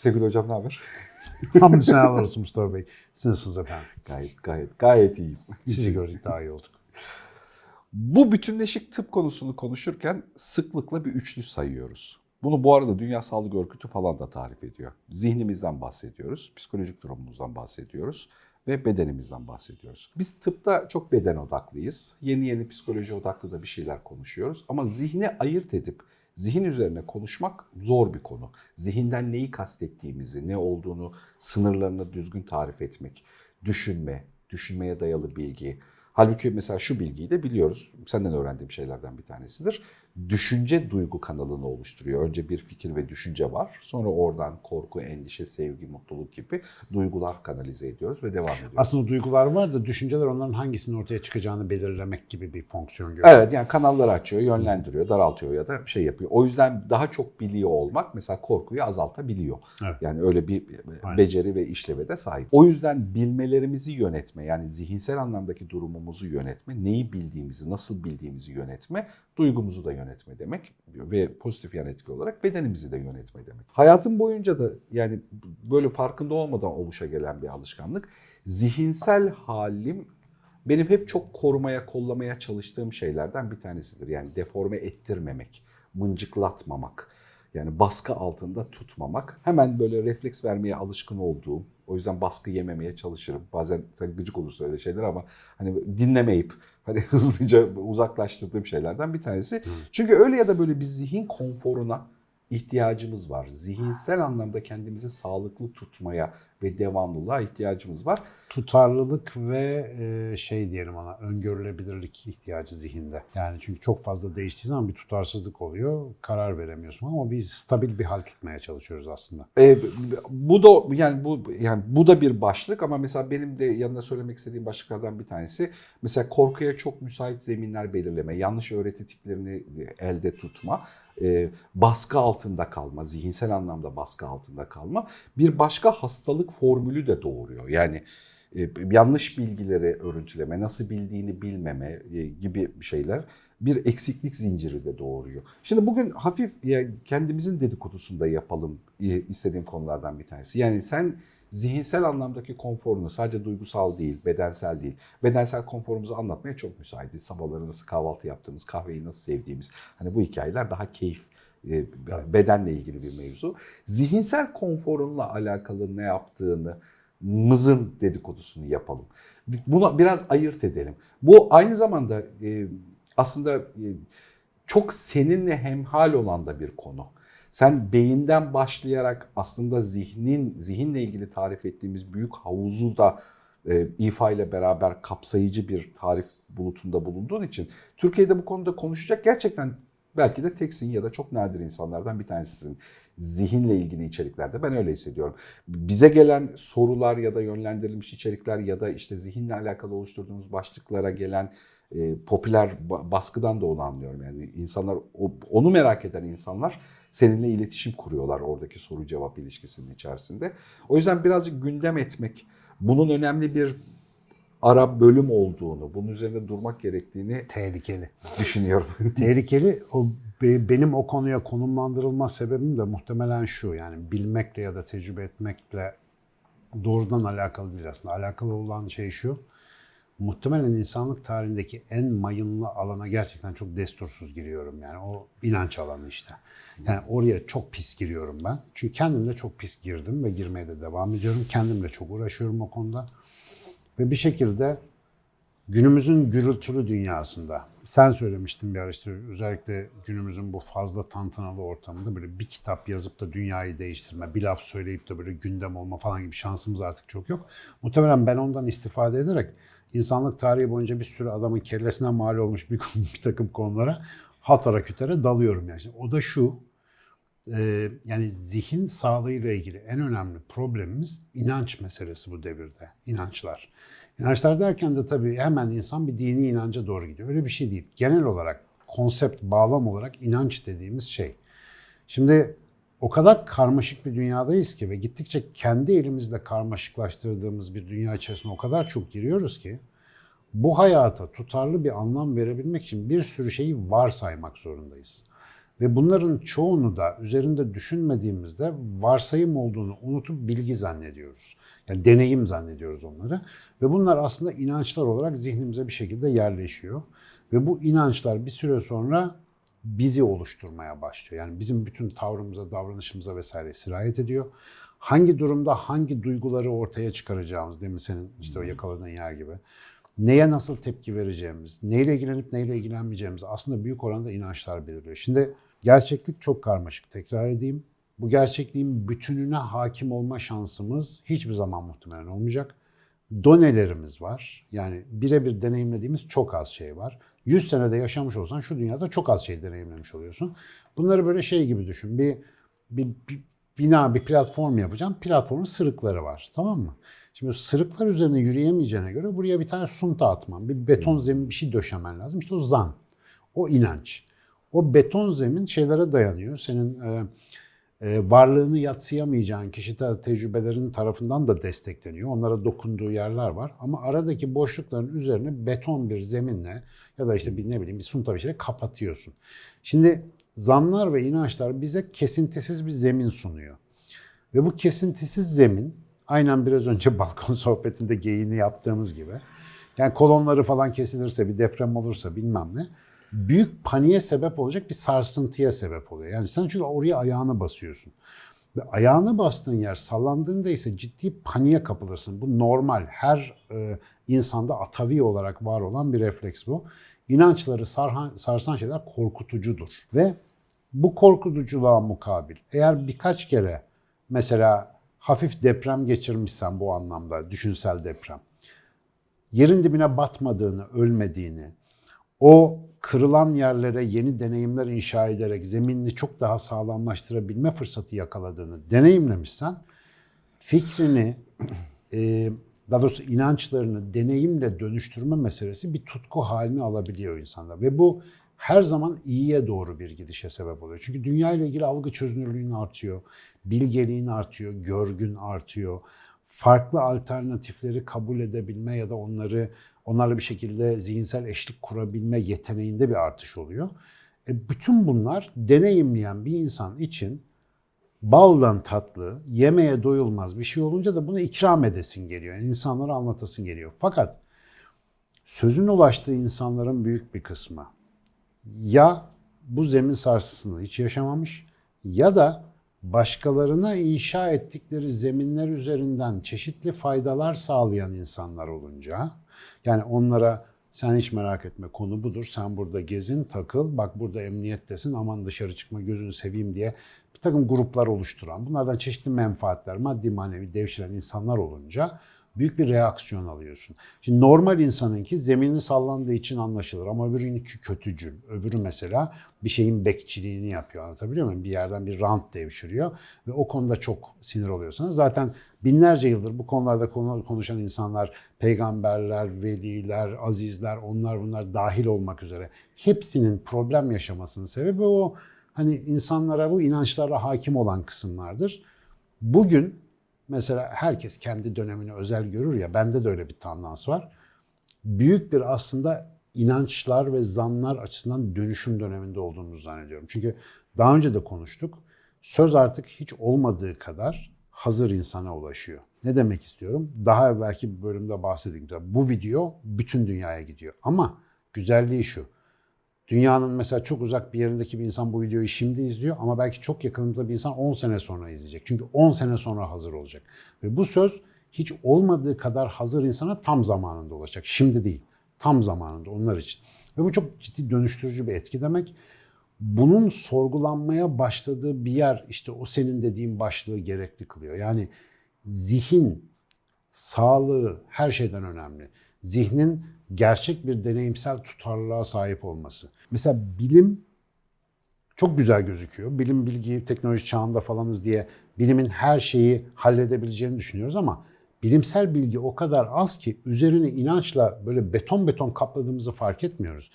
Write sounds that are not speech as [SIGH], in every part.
Sevgili hocam ne haber? [LAUGHS] Hamdü senalar olsun Mustafa Bey. Siz nasılsınız efendim? Gayet gayet gayet iyiyim. Sizi gördük daha iyi olduk. Bu bütünleşik tıp konusunu konuşurken sıklıkla bir üçlü sayıyoruz. Bunu bu arada Dünya Sağlık Örgütü falan da tarif ediyor. Zihnimizden bahsediyoruz, psikolojik durumumuzdan bahsediyoruz ve bedenimizden bahsediyoruz. Biz tıpta çok beden odaklıyız. Yeni yeni psikoloji odaklı da bir şeyler konuşuyoruz. Ama zihni ayırt edip zihin üzerine konuşmak zor bir konu. Zihinden neyi kastettiğimizi, ne olduğunu, sınırlarını düzgün tarif etmek, düşünme, düşünmeye dayalı bilgi. Halbuki mesela şu bilgiyi de biliyoruz. Senden öğrendiğim şeylerden bir tanesidir. Düşünce duygu kanalını oluşturuyor. Önce bir fikir ve düşünce var. Sonra oradan korku, endişe, sevgi, mutluluk gibi duygular kanalize ediyoruz ve devam ediyoruz. Aslında duygular var da düşünceler onların hangisinin ortaya çıkacağını belirlemek gibi bir fonksiyon görüyor. Evet yani kanalları açıyor, yönlendiriyor, daraltıyor ya da şey yapıyor. O yüzden daha çok biliyor olmak mesela korkuyu azaltabiliyor. Evet. Yani öyle bir Aynen. beceri ve işleve de sahip. O yüzden bilmelerimizi yönetme yani zihinsel anlamdaki durumumuzu yönetme, neyi bildiğimizi, nasıl bildiğimizi yönetme, duygumuzu da yönetme demek ve pozitif yan etki olarak bedenimizi de yönetme demek. Hayatım boyunca da yani böyle farkında olmadan oluşa gelen bir alışkanlık. Zihinsel halim benim hep çok korumaya, kollamaya çalıştığım şeylerden bir tanesidir. Yani deforme ettirmemek, mıncıklatmamak. Yani baskı altında tutmamak. Hemen böyle refleks vermeye alışkın olduğum, o yüzden baskı yememeye çalışırım. Bazen tabii gıcık olursa öyle şeyler ama hani dinlemeyip hani hızlıca uzaklaştırdığım şeylerden bir tanesi. Çünkü öyle ya da böyle bir zihin konforuna ihtiyacımız var. Zihinsel anlamda kendimizi sağlıklı tutmaya ve devamlılığa ihtiyacımız var. Tutarlılık ve e, şey diyelim ona öngörülebilirlik ihtiyacı zihinde. Yani çünkü çok fazla değiştiği zaman bir tutarsızlık oluyor. Karar veremiyorsun ama biz stabil bir hal tutmaya çalışıyoruz aslında. E, bu da yani bu yani bu da bir başlık ama mesela benim de yanında söylemek istediğim başlıklardan bir tanesi mesela korkuya çok müsait zeminler belirleme, yanlış öğreti tiplerini elde tutma, e, baskı altında kalma, zihinsel anlamda baskı altında kalma bir başka hastalık formülü de doğuruyor. Yani e, yanlış bilgileri örüntüleme, nasıl bildiğini bilmeme e, gibi şeyler bir eksiklik zinciri de doğuruyor. Şimdi bugün hafif ya kendimizin dedikodusunda yapalım e, istediğim konulardan bir tanesi. Yani sen zihinsel anlamdaki konforunu sadece duygusal değil, bedensel değil. Bedensel konforumuzu anlatmaya çok müsaitiz. Sabahları nasıl kahvaltı yaptığımız, kahveyi nasıl sevdiğimiz. Hani bu hikayeler daha keyif, e, bedenle ilgili bir mevzu. Zihinsel konforunla alakalı ne yaptığını mızın dedikodusunu yapalım. Buna biraz ayırt edelim. Bu aynı zamanda e, aslında e, çok seninle hemhal olan da bir konu. Sen beyinden başlayarak aslında zihnin zihinle ilgili tarif ettiğimiz büyük havuzu da e, İFA ile beraber kapsayıcı bir tarif bulutunda bulunduğun için Türkiye'de bu konuda konuşacak gerçekten belki de teksin ya da çok nadir insanlardan bir tanesisin. Zihinle ilgili içeriklerde ben öyle hissediyorum. Bize gelen sorular ya da yönlendirilmiş içerikler ya da işte zihinle alakalı oluşturduğumuz başlıklara gelen e, popüler ba- baskıdan da onu anlıyorum. Yani insanlar onu merak eden insanlar seninle iletişim kuruyorlar oradaki soru cevap ilişkisinin içerisinde. O yüzden birazcık gündem etmek, bunun önemli bir ara bölüm olduğunu, bunun üzerinde durmak gerektiğini Tehlikeli. düşünüyorum. [LAUGHS] [LAUGHS] Tehlikeli. O be- benim o konuya konumlandırılma sebebim de muhtemelen şu. Yani bilmekle ya da tecrübe etmekle doğrudan alakalı değil aslında. Alakalı olan şey şu. Muhtemelen insanlık tarihindeki en mayınlı alana gerçekten çok destursuz giriyorum. Yani o inanç alanı işte. Yani oraya çok pis giriyorum ben. Çünkü kendim de çok pis girdim ve girmeye de devam ediyorum. Kendimle çok uğraşıyorum o konuda. Ve bir şekilde günümüzün gürültülü dünyasında sen söylemiştin bir ara özellikle günümüzün bu fazla tantanalı ortamında böyle bir kitap yazıp da dünyayı değiştirme, bir laf söyleyip de böyle gündem olma falan gibi şansımız artık çok yok. Muhtemelen ben ondan istifade ederek insanlık tarihi boyunca bir sürü adamın kellesine mal olmuş bir, [LAUGHS] bir takım konulara hatara kütere dalıyorum yani. O da şu, e, yani zihin sağlığıyla ilgili en önemli problemimiz inanç meselesi bu devirde. İnançlar. İnançlar derken de tabii hemen insan bir dini inanca doğru gidiyor. Öyle bir şey değil. Genel olarak konsept, bağlam olarak inanç dediğimiz şey. Şimdi o kadar karmaşık bir dünyadayız ki ve gittikçe kendi elimizle karmaşıklaştırdığımız bir dünya içerisine o kadar çok giriyoruz ki bu hayata tutarlı bir anlam verebilmek için bir sürü şeyi varsaymak zorundayız. Ve bunların çoğunu da üzerinde düşünmediğimizde varsayım olduğunu unutup bilgi zannediyoruz. Yani deneyim zannediyoruz onları. Ve bunlar aslında inançlar olarak zihnimize bir şekilde yerleşiyor. Ve bu inançlar bir süre sonra bizi oluşturmaya başlıyor. Yani bizim bütün tavrımıza, davranışımıza vesaire sirayet ediyor. Hangi durumda hangi duyguları ortaya çıkaracağımız, mi senin işte o yakaladığın yer gibi. Neye nasıl tepki vereceğimiz, neyle ilgilenip neyle ilgilenmeyeceğimiz aslında büyük oranda inançlar belirliyor. Şimdi gerçeklik çok karmaşık. Tekrar edeyim. Bu gerçekliğin bütününe hakim olma şansımız hiçbir zaman muhtemelen olmayacak. Donelerimiz var. Yani birebir deneyimlediğimiz çok az şey var. 100 senede yaşamış olsan şu dünyada çok az şey deneyimlemiş oluyorsun. Bunları böyle şey gibi düşün. Bir, bir, bir bina, bir platform yapacağım. Platformun sırıkları var. Tamam mı? Şimdi sırıklar üzerine yürüyemeyeceğine göre buraya bir tane sunta atman, bir beton zemin bir şey döşemen lazım. İşte o zan, o inanç. O beton zemin şeylere dayanıyor. Senin e, varlığını yatsıyamayacağın kişi te- tecrübelerin tarafından da destekleniyor. Onlara dokunduğu yerler var. Ama aradaki boşlukların üzerine beton bir zeminle ya da işte bir ne bileyim bir sunta bir şeyle kapatıyorsun. Şimdi zanlar ve inançlar bize kesintisiz bir zemin sunuyor. Ve bu kesintisiz zemin aynen biraz önce [LAUGHS] balkon sohbetinde geyini yaptığımız gibi yani kolonları falan kesilirse bir deprem olursa bilmem ne büyük paniğe sebep olacak bir sarsıntıya sebep oluyor. Yani sen çünkü oraya ayağını basıyorsun. Ve ayağını bastığın yer sallandığında ise ciddi paniğe kapılırsın. Bu normal. Her e, insanda atavi olarak var olan bir refleks bu. İnançları sarhan, sarsan şeyler korkutucudur. Ve bu korkutuculuğa mukabil eğer birkaç kere mesela hafif deprem geçirmişsen bu anlamda düşünsel deprem yerin dibine batmadığını, ölmediğini, o kırılan yerlere yeni deneyimler inşa ederek zeminini çok daha sağlamlaştırabilme fırsatı yakaladığını deneyimlemişsen fikrini, e, daha doğrusu inançlarını deneyimle dönüştürme meselesi bir tutku halini alabiliyor insanda. Ve bu her zaman iyiye doğru bir gidişe sebep oluyor. Çünkü dünya ile ilgili algı çözünürlüğün artıyor, bilgeliğin artıyor, görgün artıyor. Farklı alternatifleri kabul edebilme ya da onları onlarla bir şekilde zihinsel eşlik kurabilme yeteneğinde bir artış oluyor. E bütün bunlar deneyimleyen bir insan için baldan tatlı, yemeye doyulmaz bir şey olunca da bunu ikram edesin geliyor. Yani insanlara anlatasın geliyor. Fakat sözün ulaştığı insanların büyük bir kısmı ya bu zemin sarsısını hiç yaşamamış ya da başkalarına inşa ettikleri zeminler üzerinden çeşitli faydalar sağlayan insanlar olunca yani onlara sen hiç merak etme konu budur. Sen burada gezin, takıl. Bak burada emniyettesin. Aman dışarı çıkma gözünü seveyim diye bir takım gruplar oluşturan, bunlardan çeşitli menfaatler, maddi manevi devşiren insanlar olunca büyük bir reaksiyon alıyorsun. Şimdi normal insanınki zemini sallandığı için anlaşılır ama öbürünki kötücül. Öbürü mesela bir şeyin bekçiliğini yapıyor. Anlatabiliyor muyum? Bir yerden bir rant devşiriyor ve o konuda çok sinir oluyorsanız zaten binlerce yıldır bu konularda konu- konuşan insanlar, peygamberler, veliler, azizler, onlar bunlar dahil olmak üzere hepsinin problem yaşamasının sebebi o hani insanlara bu inançlara hakim olan kısımlardır. Bugün mesela herkes kendi dönemini özel görür ya, bende de öyle bir tendans var. Büyük bir aslında inançlar ve zanlar açısından dönüşüm döneminde olduğumuzu zannediyorum. Çünkü daha önce de konuştuk. Söz artık hiç olmadığı kadar hazır insana ulaşıyor. Ne demek istiyorum? Daha evvelki bir bölümde bahsettiğim gibi bu video bütün dünyaya gidiyor. Ama güzelliği şu. Dünyanın mesela çok uzak bir yerindeki bir insan bu videoyu şimdi izliyor ama belki çok yakınımızda bir insan 10 sene sonra izleyecek. Çünkü 10 sene sonra hazır olacak. Ve bu söz hiç olmadığı kadar hazır insana tam zamanında ulaşacak. Şimdi değil, tam zamanında onlar için. Ve bu çok ciddi dönüştürücü bir etki demek. Bunun sorgulanmaya başladığı bir yer işte o senin dediğin başlığı gerekli kılıyor. Yani zihin, sağlığı her şeyden önemli. Zihnin gerçek bir deneyimsel tutarlılığa sahip olması. Mesela bilim çok güzel gözüküyor. Bilim, bilgi, teknoloji çağında falanız diye bilimin her şeyi halledebileceğini düşünüyoruz ama bilimsel bilgi o kadar az ki üzerine inançla böyle beton beton kapladığımızı fark etmiyoruz.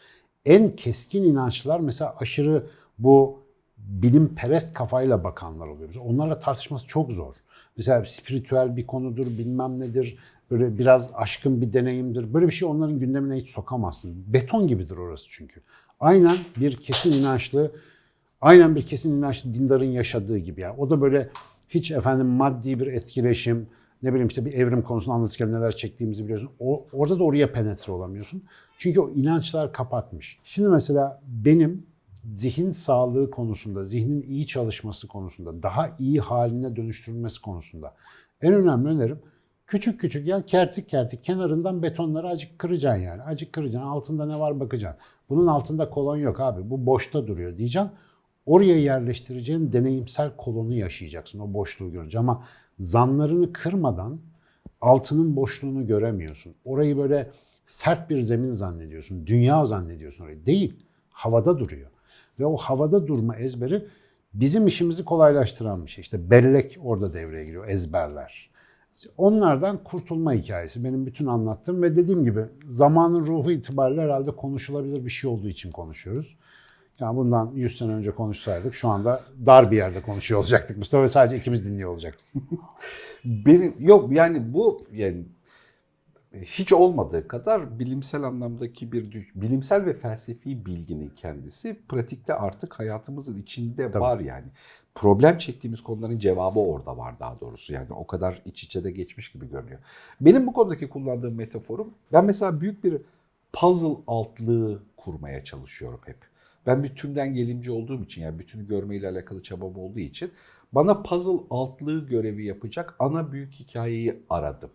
En keskin inançlar mesela aşırı bu bilim perest kafayla bakanlar oluyor. Onlarla tartışması çok zor. Mesela spiritüel bir konudur, bilmem nedir, böyle biraz aşkın bir deneyimdir. Böyle bir şey onların gündemine hiç sokamazsın. Beton gibidir orası çünkü. Aynen bir kesin inançlı Aynen bir kesin inançlı dindarın yaşadığı gibi ya. O da böyle hiç efendim maddi bir etkileşim, ne bileyim işte bir evrim konusunu anlatırken neler çektiğimizi biliyorsun. O, orada da oraya penetre olamıyorsun. Çünkü o inançlar kapatmış. Şimdi mesela benim zihin sağlığı konusunda, zihnin iyi çalışması konusunda, daha iyi haline dönüştürülmesi konusunda en önemli önerim küçük küçük ya kertik kertik kenarından betonları acık kıracaksın yani. Acık kıracaksın. Altında ne var bakacaksın. Bunun altında kolon yok abi. Bu boşta duruyor diyeceksin. Oraya yerleştireceğin deneyimsel kolonu yaşayacaksın. O boşluğu göreceksin. Ama zanlarını kırmadan altının boşluğunu göremiyorsun. Orayı böyle sert bir zemin zannediyorsun. Dünya zannediyorsun orayı. Değil. Havada duruyor. Ve o havada durma ezberi bizim işimizi kolaylaştıran bir şey. İşte bellek orada devreye giriyor. Ezberler. İşte Onlardan kurtulma hikayesi benim bütün anlattığım ve dediğim gibi zamanın ruhu itibariyle herhalde konuşulabilir bir şey olduğu için konuşuyoruz. Yani bundan 100 sene önce konuşsaydık şu anda dar bir yerde konuşuyor olacaktık Mustafa ve sadece ikimiz dinliyor olacaktık. [LAUGHS] Benim yok yani bu yani hiç olmadığı kadar bilimsel anlamdaki bir bilimsel ve felsefi bilginin kendisi pratikte artık hayatımızın içinde Tabii. var yani. Problem çektiğimiz konuların cevabı orada var daha doğrusu. Yani o kadar iç içe de geçmiş gibi görünüyor. Benim bu konudaki kullandığım metaforum ben mesela büyük bir puzzle altlığı kurmaya çalışıyorum hep. Ben bütünden gelimci olduğum için yani bütünü görmeyle alakalı çabam olduğu için bana puzzle altlığı görevi yapacak ana büyük hikayeyi aradım.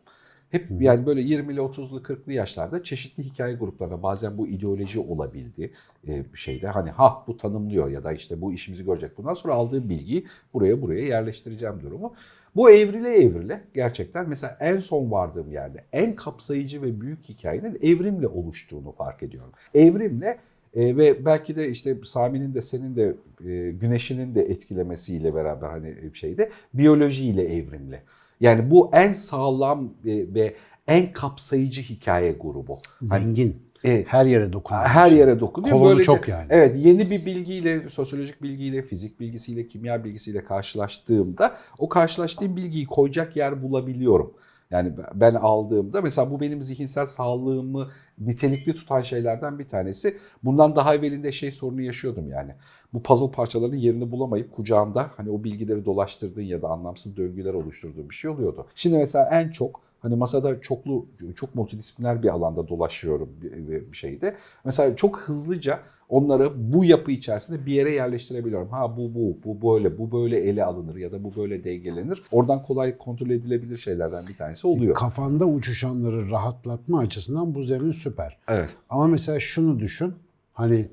Hep yani böyle 20'li 30'lu 40'lı yaşlarda çeşitli hikaye gruplarına bazen bu ideoloji olabildi e, şeyde hani ha bu tanımlıyor ya da işte bu işimizi görecek. Bundan sonra aldığım bilgiyi buraya buraya yerleştireceğim durumu. Bu evrile evrile gerçekten mesela en son vardığım yerde en kapsayıcı ve büyük hikayenin evrimle oluştuğunu fark ediyorum. Evrimle e, ve belki de işte Sami'nin de senin de e, güneşinin de etkilemesiyle beraber hani şeyde biyolojiyle evrimle. Yani bu en sağlam e, ve en kapsayıcı hikaye grubu. Hani, Zengin. e, Her yere dokunan. her yere dokunuyor. Kolonu Böylece- çok yani. Evet yeni bir bilgiyle, sosyolojik bilgiyle, fizik bilgisiyle, kimya bilgisiyle karşılaştığımda o karşılaştığım bilgiyi koyacak yer bulabiliyorum. Yani ben aldığımda mesela bu benim zihinsel sağlığımı nitelikli tutan şeylerden bir tanesi. Bundan daha evvelinde şey sorunu yaşıyordum yani. Bu puzzle parçalarının yerini bulamayıp kucağında hani o bilgileri dolaştırdığın ya da anlamsız döngüler oluşturduğun bir şey oluyordu. Şimdi mesela en çok hani masada çoklu çok multidisipliner bir alanda dolaşıyorum bir, şeyde. Mesela çok hızlıca onları bu yapı içerisinde bir yere yerleştirebiliyorum. Ha bu bu, bu böyle, bu böyle ele alınır ya da bu böyle dengelenir. Oradan kolay kontrol edilebilir şeylerden bir tanesi oluyor. Kafanda uçuşanları rahatlatma açısından bu zemin süper. Evet. Ama mesela şunu düşün. Hani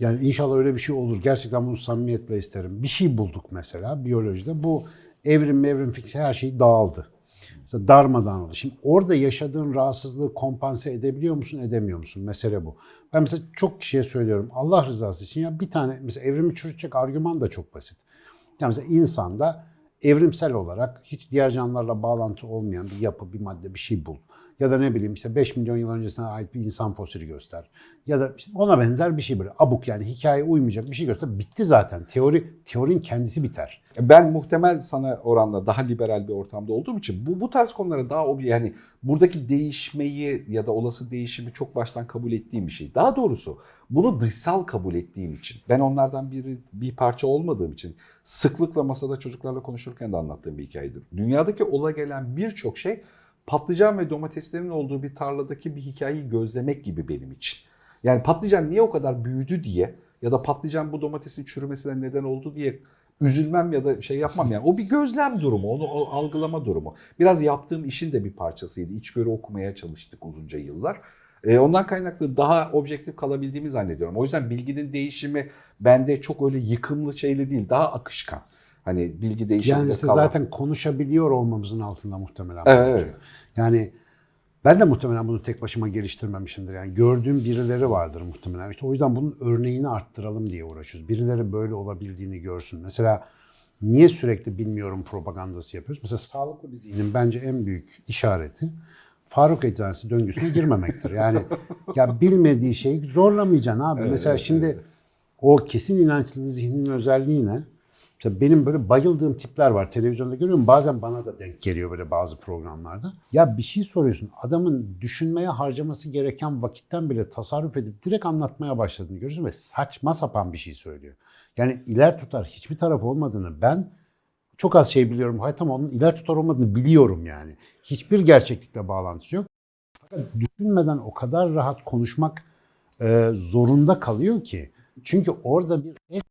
yani inşallah öyle bir şey olur. Gerçekten bunu samimiyetle isterim. Bir şey bulduk mesela biyolojide. Bu evrim evrim fiksi her şey dağıldı. Mesela darmadan oldu. Şimdi orada yaşadığın rahatsızlığı kompanse edebiliyor musun, edemiyor musun? Mesele bu. Ben mesela çok kişiye söylüyorum. Allah rızası için ya bir tane mesela evrimi çürütecek argüman da çok basit. Yani mesela insanda evrimsel olarak hiç diğer canlılarla bağlantı olmayan bir yapı, bir madde, bir şey bul. Ya da ne bileyim işte 5 milyon yıl öncesine ait bir insan fosili göster. Ya da işte ona benzer bir şey böyle abuk yani hikaye uymayacak bir şey göster. Bitti zaten. Teori teorinin kendisi biter. Ben muhtemel sana oranla daha liberal bir ortamda olduğum için bu bu tarz konulara daha obje yani buradaki değişmeyi ya da olası değişimi çok baştan kabul ettiğim bir şey. Daha doğrusu bunu dışsal kabul ettiğim için. Ben onlardan biri bir parça olmadığım için sıklıkla masada çocuklarla konuşurken de anlattığım bir hikayedir. Dünyadaki ola gelen birçok şey patlıcan ve domateslerin olduğu bir tarladaki bir hikayeyi gözlemek gibi benim için. Yani patlıcan niye o kadar büyüdü diye ya da patlıcan bu domatesin çürümesine neden oldu diye üzülmem ya da şey yapmam yani. O bir gözlem durumu, onu algılama durumu. Biraz yaptığım işin de bir parçasıydı. İçgörü okumaya çalıştık uzunca yıllar. E, ondan kaynaklı daha objektif kalabildiğimi zannediyorum. O yüzden bilginin değişimi bende çok öyle yıkımlı şeyli değil, daha akışkan. Hani bilgi değişiminde Yani işte kalan- zaten konuşabiliyor olmamızın altında muhtemelen. Evet. Yani ben de muhtemelen bunu tek başıma geliştirmemişimdir. Yani gördüğüm birileri vardır muhtemelen. İşte o yüzden bunun örneğini arttıralım diye uğraşıyoruz. Birileri böyle olabildiğini görsün. Mesela niye sürekli bilmiyorum propagandası yapıyoruz? Mesela sağlıklı bir zihnin bence en büyük işareti Faruk Eczanesi döngüsüne girmemektir. Yani ya bilmediği şeyi zorlamayacaksın abi. Evet, Mesela evet, şimdi evet. o kesin inançlı zihnin özelliği ne? Mesela benim böyle bayıldığım tipler var. Televizyonda görüyorum. Bazen bana da denk geliyor böyle bazı programlarda. Ya bir şey soruyorsun. Adamın düşünmeye harcaması gereken vakitten bile tasarruf edip direkt anlatmaya başladığını görüyorsun ve saçma sapan bir şey söylüyor. Yani iler tutar hiçbir taraf olmadığını ben çok az şey biliyorum. Hayır tamam onun iler tutar olmadığını biliyorum yani. Hiçbir gerçeklikle bağlantısı yok. Fakat düşünmeden o kadar rahat konuşmak e, zorunda kalıyor ki. Çünkü orada bir es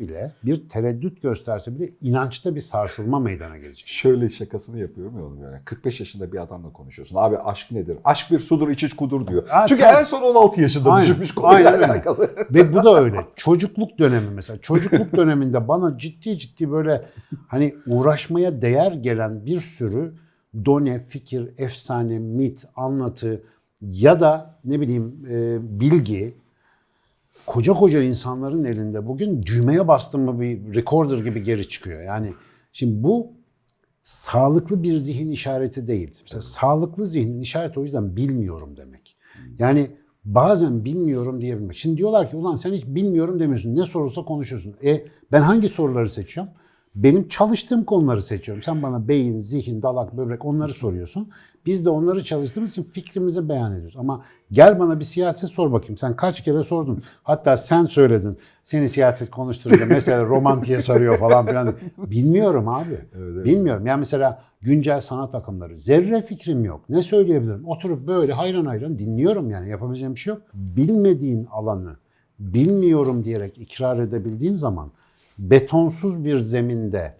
bile, bir tereddüt gösterse bile inançta bir sarsılma meydana gelecek. Şöyle şakasını yapıyorum ya oğlum yani. 45 yaşında bir adamla konuşuyorsun. Abi aşk nedir? Aşk bir sudur iç iç kudur diyor. Ha, Çünkü tabii. en son 16 yaşında Aynen, düşünmüş konuyla aynen alakalı. Ve bu da öyle. Çocukluk dönemi mesela. Çocukluk döneminde bana ciddi ciddi böyle hani uğraşmaya değer gelen bir sürü done, fikir, efsane, mit, anlatı ya da ne bileyim e, bilgi koca koca insanların elinde bugün düğmeye bastın mı bir recorder gibi geri çıkıyor. Yani şimdi bu sağlıklı bir zihin işareti değil. Mesela sağlıklı zihnin işareti o yüzden bilmiyorum demek. Yani bazen bilmiyorum diyebilmek. Şimdi diyorlar ki ulan sen hiç bilmiyorum demiyorsun. Ne sorulsa konuşuyorsun. E ben hangi soruları seçiyorum? Benim çalıştığım konuları seçiyorum. Sen bana beyin, zihin, dalak, böbrek onları soruyorsun. Biz de onları çalıştığımız için fikrimizi beyan ediyoruz. Ama gel bana bir siyaset sor bakayım. Sen kaç kere sordun. Hatta sen söyledin. Seni siyaset konuşturunca mesela romantiye sarıyor falan filan. Bilmiyorum abi. evet. Bilmiyorum. Yani mesela güncel sanat akımları. Zerre fikrim yok. Ne söyleyebilirim? Oturup böyle hayran hayran dinliyorum yani. Yapabileceğim bir şey yok. Bilmediğin alanı bilmiyorum diyerek ikrar edebildiğin zaman betonsuz bir zeminde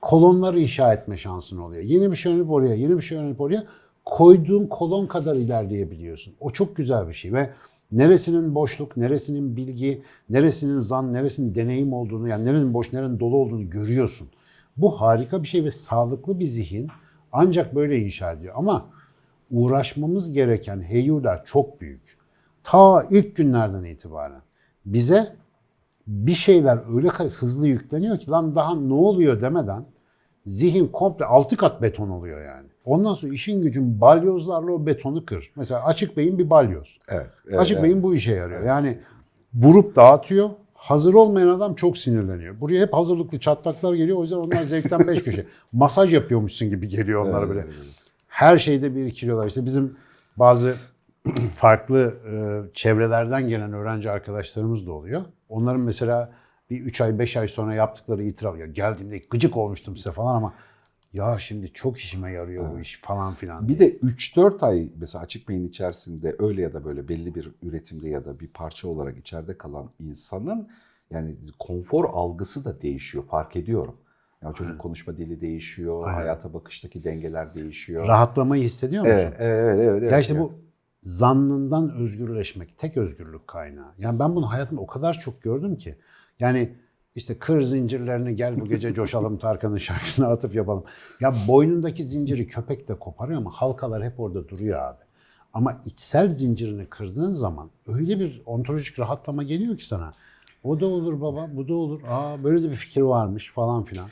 kolonlar inşa etme şansın oluyor. Yeni bir şey öğrenip oraya, yeni bir şey öğrenip oraya koyduğun kolon kadar ilerleyebiliyorsun. O çok güzel bir şey ve neresinin boşluk, neresinin bilgi, neresinin zan, neresinin deneyim olduğunu, yani nerenin boş, nerenin dolu olduğunu görüyorsun. Bu harika bir şey ve sağlıklı bir zihin ancak böyle inşa ediyor. Ama uğraşmamız gereken heyular çok büyük. Ta ilk günlerden itibaren bize bir şeyler öyle hızlı yükleniyor ki lan daha ne oluyor demeden zihin komple altı kat beton oluyor yani. Ondan sonra işin gücün balyozlarla o betonu kır. Mesela açık beyin bir balyoz. Evet. evet, Açık evet. beyin bu işe yarıyor. Yani vurup dağıtıyor. Hazır olmayan adam çok sinirleniyor. Buraya hep hazırlıklı çatlaklar geliyor. O yüzden onlar zevkten beş köşe. [LAUGHS] Masaj yapıyormuşsun gibi geliyor onlara Evet, böyle. evet, evet. Her şeyde birikiriyorlar. İşte bizim bazı [CLEARS THROAT] farklı e, çevrelerden gelen öğrenci arkadaşlarımız da oluyor. Onların mesela bir 3 ay 5 ay sonra yaptıkları itiraf. Ya geldiğimde gıcık olmuştum size falan ama ya şimdi çok işime yarıyor bu iş falan filan. Bir de 3-4 ay mesela açık beyin içerisinde öyle ya da böyle belli bir üretimde ya da bir parça olarak içeride kalan insanın yani konfor algısı da değişiyor fark ediyorum. Yani çocuğun konuşma dili değişiyor, Aynen. hayata bakıştaki dengeler değişiyor. rahatlamayı hissediyor musun? Evet, evet, evet, evet. Ya işte evet. bu zannından özgürleşmek, tek özgürlük kaynağı. Yani ben bunu hayatımda o kadar çok gördüm ki. Yani işte kır zincirlerini gel bu gece coşalım Tarkan'ın şarkısına atıp yapalım. Ya boynundaki zinciri köpek de koparıyor ama halkalar hep orada duruyor abi. Ama içsel zincirini kırdığın zaman öyle bir ontolojik rahatlama geliyor ki sana. O da olur baba, bu da olur. Aa böyle de bir fikir varmış falan filan.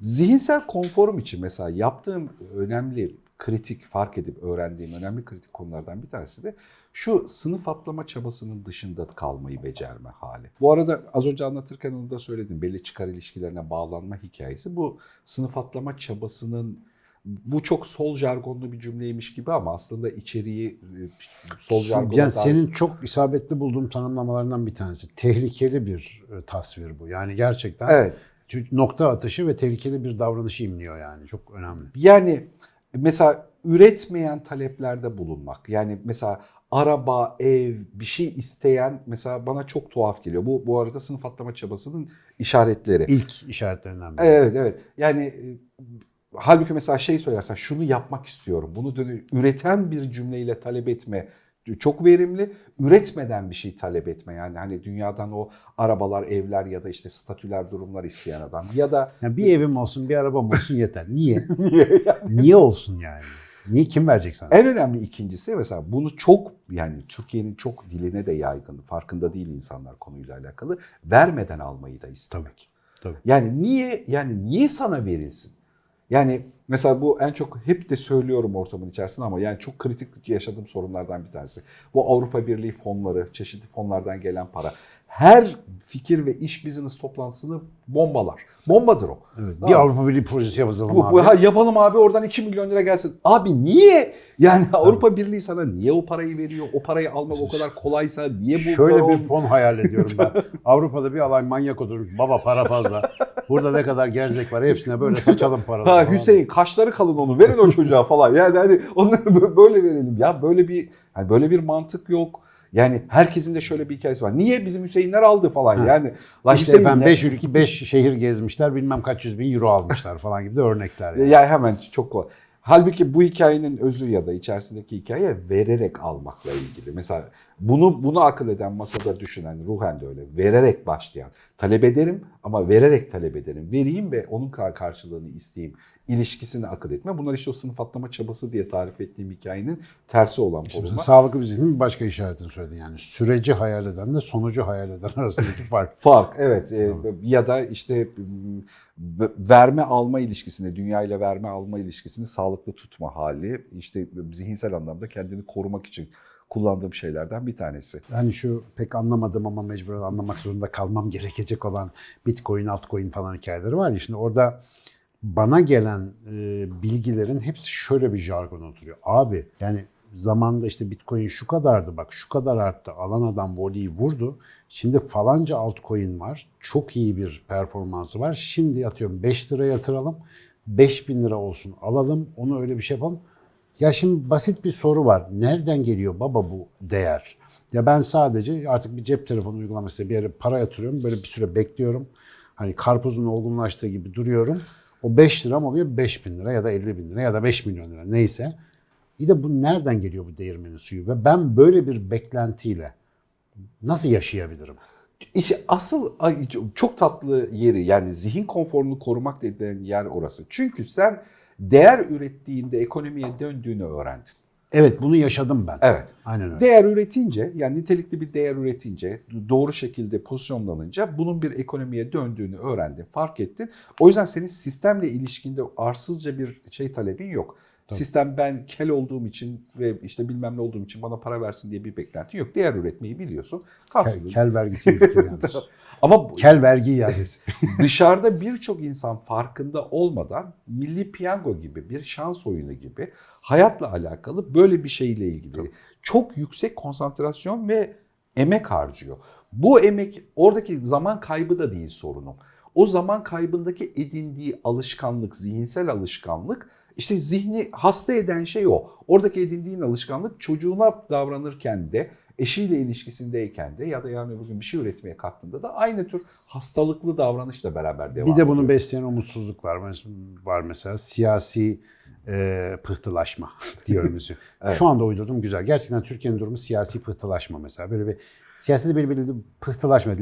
Zihinsel konforum için mesela yaptığım önemli kritik fark edip öğrendiğim önemli kritik konulardan bir tanesi de şu sınıf atlama çabasının dışında kalmayı becerme hali. Bu arada az önce anlatırken onu da söyledim. Belli çıkar ilişkilerine bağlanma hikayesi. Bu sınıf atlama çabasının bu çok sol jargonlu bir cümleymiş gibi ama aslında içeriği e, sol jargona Yani dair- senin çok isabetli bulduğum tanımlamalarından bir tanesi. Tehlikeli bir e, tasvir bu. Yani gerçekten Evet. nokta atışı ve tehlikeli bir davranışı imliyor yani. Çok önemli. Yani mesela üretmeyen taleplerde bulunmak. Yani mesela araba, ev, bir şey isteyen mesela bana çok tuhaf geliyor. Bu bu arada sınıf atlama çabasının işaretleri. İlk işaretlerinden biri. Evet evet. Yani e, halbuki mesela şey söylersen şunu yapmak istiyorum. Bunu dönü- üreten bir cümleyle talep etme çok verimli. Üretmeden bir şey talep etme yani hani dünyadan o arabalar, evler ya da işte statüler, durumlar isteyen adam ya da Yani bir evim olsun, bir arabam olsun yeter. Niye? [LAUGHS] niye yani? Niye olsun yani? Niye kim verecek sana? En önemli ikincisi mesela bunu çok yani Türkiye'nin çok diline de yaygın, farkında değil insanlar konuyla alakalı. Vermeden almayı da istemek. Tabii. Yani niye yani niye sana verilsin? Yani mesela bu en çok hep de söylüyorum ortamın içerisinde ama yani çok kritik yaşadığım sorunlardan bir tanesi. Bu Avrupa Birliği fonları, çeşitli fonlardan gelen para. Her fikir ve iş business toplantısını bombalar. Bombadır o. Evet, bir Avrupa Birliği projesi yapalım Bu, abi. bu- ha, yapalım abi oradan 2 milyon lira gelsin. Abi niye? Yani [LAUGHS] Avrupa Birliği sana niye o parayı veriyor? O parayı almak o kadar kolaysa niye bu Şöyle bir fon hayal ediyorum ben. [LAUGHS] Avrupa'da bir alay manyak oturur. Baba para fazla. Burada ne kadar gerzek var hepsine böyle saçalım paraları. Ha falan. Hüseyin kaşları kalın onu verin o çocuğa falan. Yani hani onları bö- böyle verelim. Ya böyle bir hani böyle bir mantık yok. Yani herkesin de şöyle bir hikayesi var. Niye bizim Hüseyinler aldı falan Ha. yani. İşte Hüseyin efendim ne- 5 ülke 5 şehir gezmişler bilmem kaç yüz bin euro almışlar falan gibi de örnekler. Yani. Ya hemen çok kolay. Halbuki bu hikayenin özü ya da içerisindeki hikaye vererek almakla ilgili. Mesela bunu bunu akıl eden masada düşünen ruhen de öyle. Vererek başlayan. Talep ederim ama vererek talep ederim. Vereyim ve onun kar- karşılığını isteyeyim. İlişkisini akıl etme. Bunlar işte o sınıf atlama çabası diye tarif ettiğim hikayenin tersi olan mesela forumlar. sağlıklı bir zihnin bir başka işaretini söyledin yani. Süreci hayal edenle sonucu hayal eden [LAUGHS] arasındaki fark. Fark evet E, ya da işte verme alma ilişkisini dünya ile verme alma ilişkisini sağlıklı tutma hali işte zihinsel anlamda kendini korumak için kullandığım şeylerden bir tanesi. Yani şu pek anlamadım ama mecburen anlamak zorunda kalmam gerekecek olan Bitcoin, altcoin falan hikayeleri var ya. Şimdi orada bana gelen e, bilgilerin hepsi şöyle bir jargon oturuyor. Abi yani zamanda işte Bitcoin şu kadardı bak şu kadar arttı. Alan adam voleyi vurdu. Şimdi falanca altcoin var. Çok iyi bir performansı var. Şimdi atıyorum 5 lira yatıralım. 5000 lira olsun alalım. Onu öyle bir şey yapalım. Ya şimdi basit bir soru var. Nereden geliyor baba bu değer? Ya ben sadece artık bir cep telefonu uygulamasıyla bir yere para yatırıyorum. Böyle bir süre bekliyorum. Hani karpuzun olgunlaştığı gibi duruyorum. O 5 lira mı oluyor? 5 bin lira ya da 50 bin lira ya da 5 milyon lira neyse. Bir de bu nereden geliyor bu değirmenin suyu? Ve ben böyle bir beklentiyle nasıl yaşayabilirim? İşte asıl çok tatlı yeri yani zihin konforunu korumak dediğin yer orası. Çünkü sen değer ürettiğinde ekonomiye döndüğünü öğrendin. Evet bunu yaşadım ben. Evet. Aynen öyle. Değer üretince yani nitelikli bir değer üretince doğru şekilde pozisyonlanınca bunun bir ekonomiye döndüğünü öğrendin, fark ettin. O yüzden senin sistemle ilişkinde arsızca bir şey talebin yok. Tabii. Sistem ben kel olduğum için ve işte bilmem ne olduğum için bana para versin diye bir beklenti yok. Değer üretmeyi biliyorsun. Kel, kel vergisi [LAUGHS] yalnız. Ama Kel vergi iadesi. [LAUGHS] dışarıda birçok insan farkında olmadan milli piyango gibi bir şans oyunu gibi hayatla alakalı böyle bir şeyle ilgili çok yüksek konsantrasyon ve emek harcıyor. Bu emek oradaki zaman kaybı da değil sorunum. O zaman kaybındaki edindiği alışkanlık, zihinsel alışkanlık işte zihni hasta eden şey o. Oradaki edindiğin alışkanlık çocuğuna davranırken de eşiyle ilişkisindeyken de ya da yani bugün bir şey üretmeye kalktığında da aynı tür hastalıklı davranışla beraber devam Bir de bunu ediyor. besleyen umutsuzluklar var. var mesela. Siyasi e, pıhtılaşma [LAUGHS] diyoruz. [LAUGHS] Evet. Şu anda uydurdum güzel. Gerçekten Türkiye'nin durumu siyasi pıhtılaşma mesela. Böyle bir siyasette böyle bir pıhtılaşma.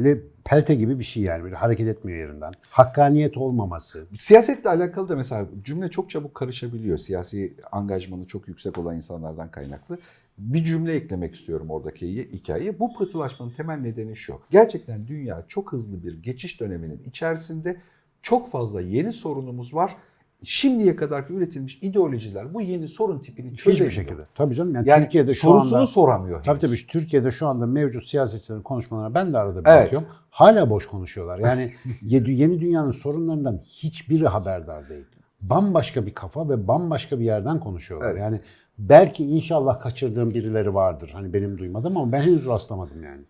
Pelte gibi bir şey yani. Böyle hareket etmiyor yerinden. Hakkaniyet olmaması. Siyasetle alakalı da mesela cümle çok çabuk karışabiliyor. Siyasi angajmanı çok yüksek olan insanlardan kaynaklı. Bir cümle eklemek istiyorum oradaki hikayeye. Bu pıhtılaşmanın temel nedeni şu. Gerçekten dünya çok hızlı bir geçiş döneminin içerisinde çok fazla yeni sorunumuz var. Şimdiye kadar üretilmiş ideolojiler bu yeni sorun tipini çözemiyor. Hiçbir şekilde. Tabii canım. Yani, Yani Türkiye'de şu sorusunu anda... soramıyor. Tabii henüz. tabii Türkiye'de şu anda mevcut siyasetçilerin konuşmalarına ben de arada Evet. bakıyorum. Hala boş konuşuyorlar. Yani [LAUGHS] yeni yeni dünyanın sorunlarından hiçbiri haberdar değil. Bambaşka bir kafa ve bambaşka bir yerden konuşuyorlar. Evet. Yani belki inşallah kaçırdığım birileri vardır. Hani benim duymadım ama ben henüz rastlamadım yani.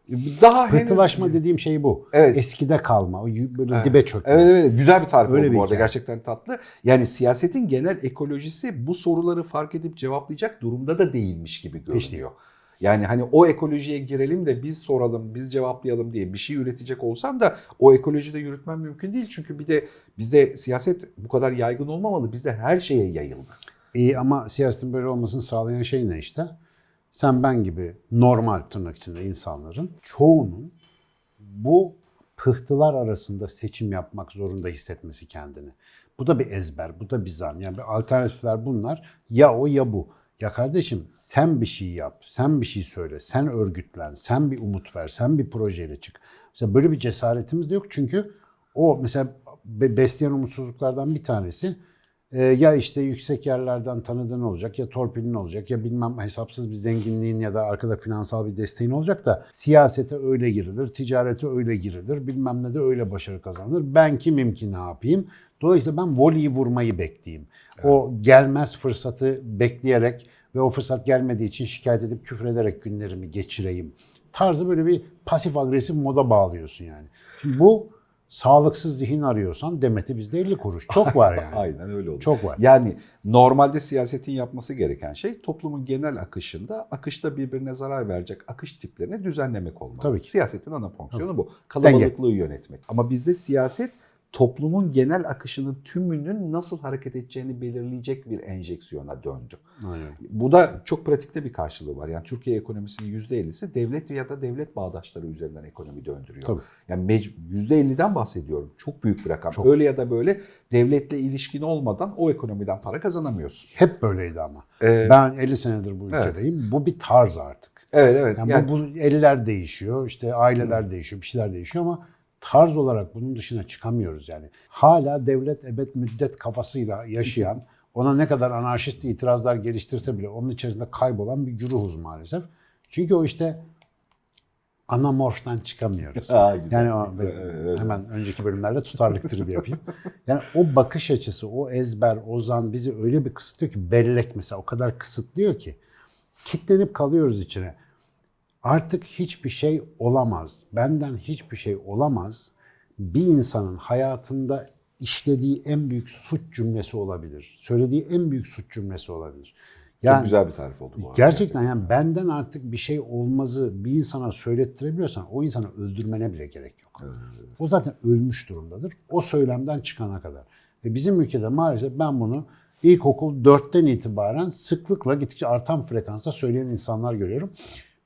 Daha henüz- Pıhtılaşma dediğim şey bu. Evet. Eskide kalma, o böyle Evet. dibe çökme. Evet evet güzel bir tarif Öyle oldu bir bu arada hikaye. gerçekten tatlı. Yani siyasetin genel ekolojisi bu soruları fark edip cevaplayacak durumda da değilmiş gibi görünüyor. Yani hani o ekolojiye girelim de biz soralım, biz cevaplayalım diye bir şey üretecek olsan da o ekolojide yürütmen mümkün değil. Çünkü bir de bizde siyaset bu kadar yaygın olmamalı. Bizde her şeye yayıldı. İyi ama siyasetin böyle olmasını sağlayan şey ne işte? Sen ben gibi normal tırnak içinde insanların çoğunun bu pıhtılar arasında seçim yapmak zorunda hissetmesi kendini. Bu da bir ezber, bu da bir zan. Yani bir alternatifler bunlar. Ya o ya bu. Ya kardeşim sen bir şey yap, sen bir şey söyle, sen örgütlen, sen bir umut ver, sen bir projeyle çık. Mesela böyle bir cesaretimiz de yok çünkü o mesela be- besleyen umutsuzluklardan bir tanesi Ee, ya işte yüksek yerlerden tanıdığın olacak ya torpilin olacak ya bilmem hesapsız bir zenginliğin ya da arkada finansal bir desteğin olacak da siyasete öyle girilir, ticarete öyle girilir, bilmem ne de öyle başarı kazanılır. Ben kimim ki ne yapayım? Dolayısıyla ben voleyi vurmayı bekleyeyim. O gelmez fırsatı bekleyerek ve o fırsat gelmediği için şikayet edip küfür ederek günlerimi geçireyim. Tarzı böyle bir pasif agresif moda bağlıyorsun yani. Şimdi bu sağlıksız zihin arıyorsan demeti bizde 50 kuruş. Çok var [LAUGHS] yani. Aynen öyle oluyor. Çok var. Yani normalde siyasetin yapması gereken şey toplumun genel akışında akışta birbirine zarar verecek akış tiplerini düzenlemek olmalı. Tabii ki. Siyasetin ana fonksiyonu bu. Kalabalıklığı Denge. yönetmek. Ama bizde siyaset toplumun genel akışının tümünün nasıl hareket edeceğini belirleyecek bir enjeksiyona döndü. Aynen. Bu da çok pratikte bir karşılığı var. Yani Türkiye ekonomisinin %50'si devlet ya da devlet bağdaşları üzerinden ekonomi döndürüyor. Tabii. Yani mec- %50'den bahsediyorum. Çok büyük bir rakam. Çok. Öyle ya da böyle devletle ilişkin olmadan o ekonomiden para kazanamıyorsun. Hep böyleydi ama. Ee, Ben 50 senedir bu Evet. ülkedeyim. Bu bir tarz artık. evet evet. Yani, Yani, bu, bu eller değişiyor, işte aileler değişiyor, bir şeyler değişiyor ama tarz olarak bunun dışına çıkamıyoruz yani. Hala devlet ebed müddet kafasıyla yaşayan, ona ne kadar anarşist itirazlar geliştirse bile onun içerisinde kaybolan bir güruhuz maalesef. Çünkü o işte anamorftan çıkamıyoruz. [LAUGHS] Aa, güzel, yani o, güzel, evet, hemen önceki bölümlerde tutarlık tribi yapayım. Yani o bakış açısı, o ezber, o zan bizi öyle bir kısıtlıyor ki bellek mesela o kadar kısıtlıyor ki kitlenip kalıyoruz içine. Artık hiçbir şey olamaz. Benden hiçbir şey olamaz. Bir insanın hayatında işlediği en büyük suç cümlesi olabilir. Söylediği en büyük suç cümlesi olabilir. çok güzel bir tarif oldu bu arada. Gerçekten yani benden artık bir şey olmazı bir insana söylettirebiliyorsan o insanı öldürmene bile gerek yok. Evet. O zaten ölmüş durumdadır. O söylemden çıkana kadar. Ve bizim ülkede maalesef ben bunu ilkokul 4'ten itibaren sıklıkla gittikçe artan frekansta söyleyen insanlar görüyorum.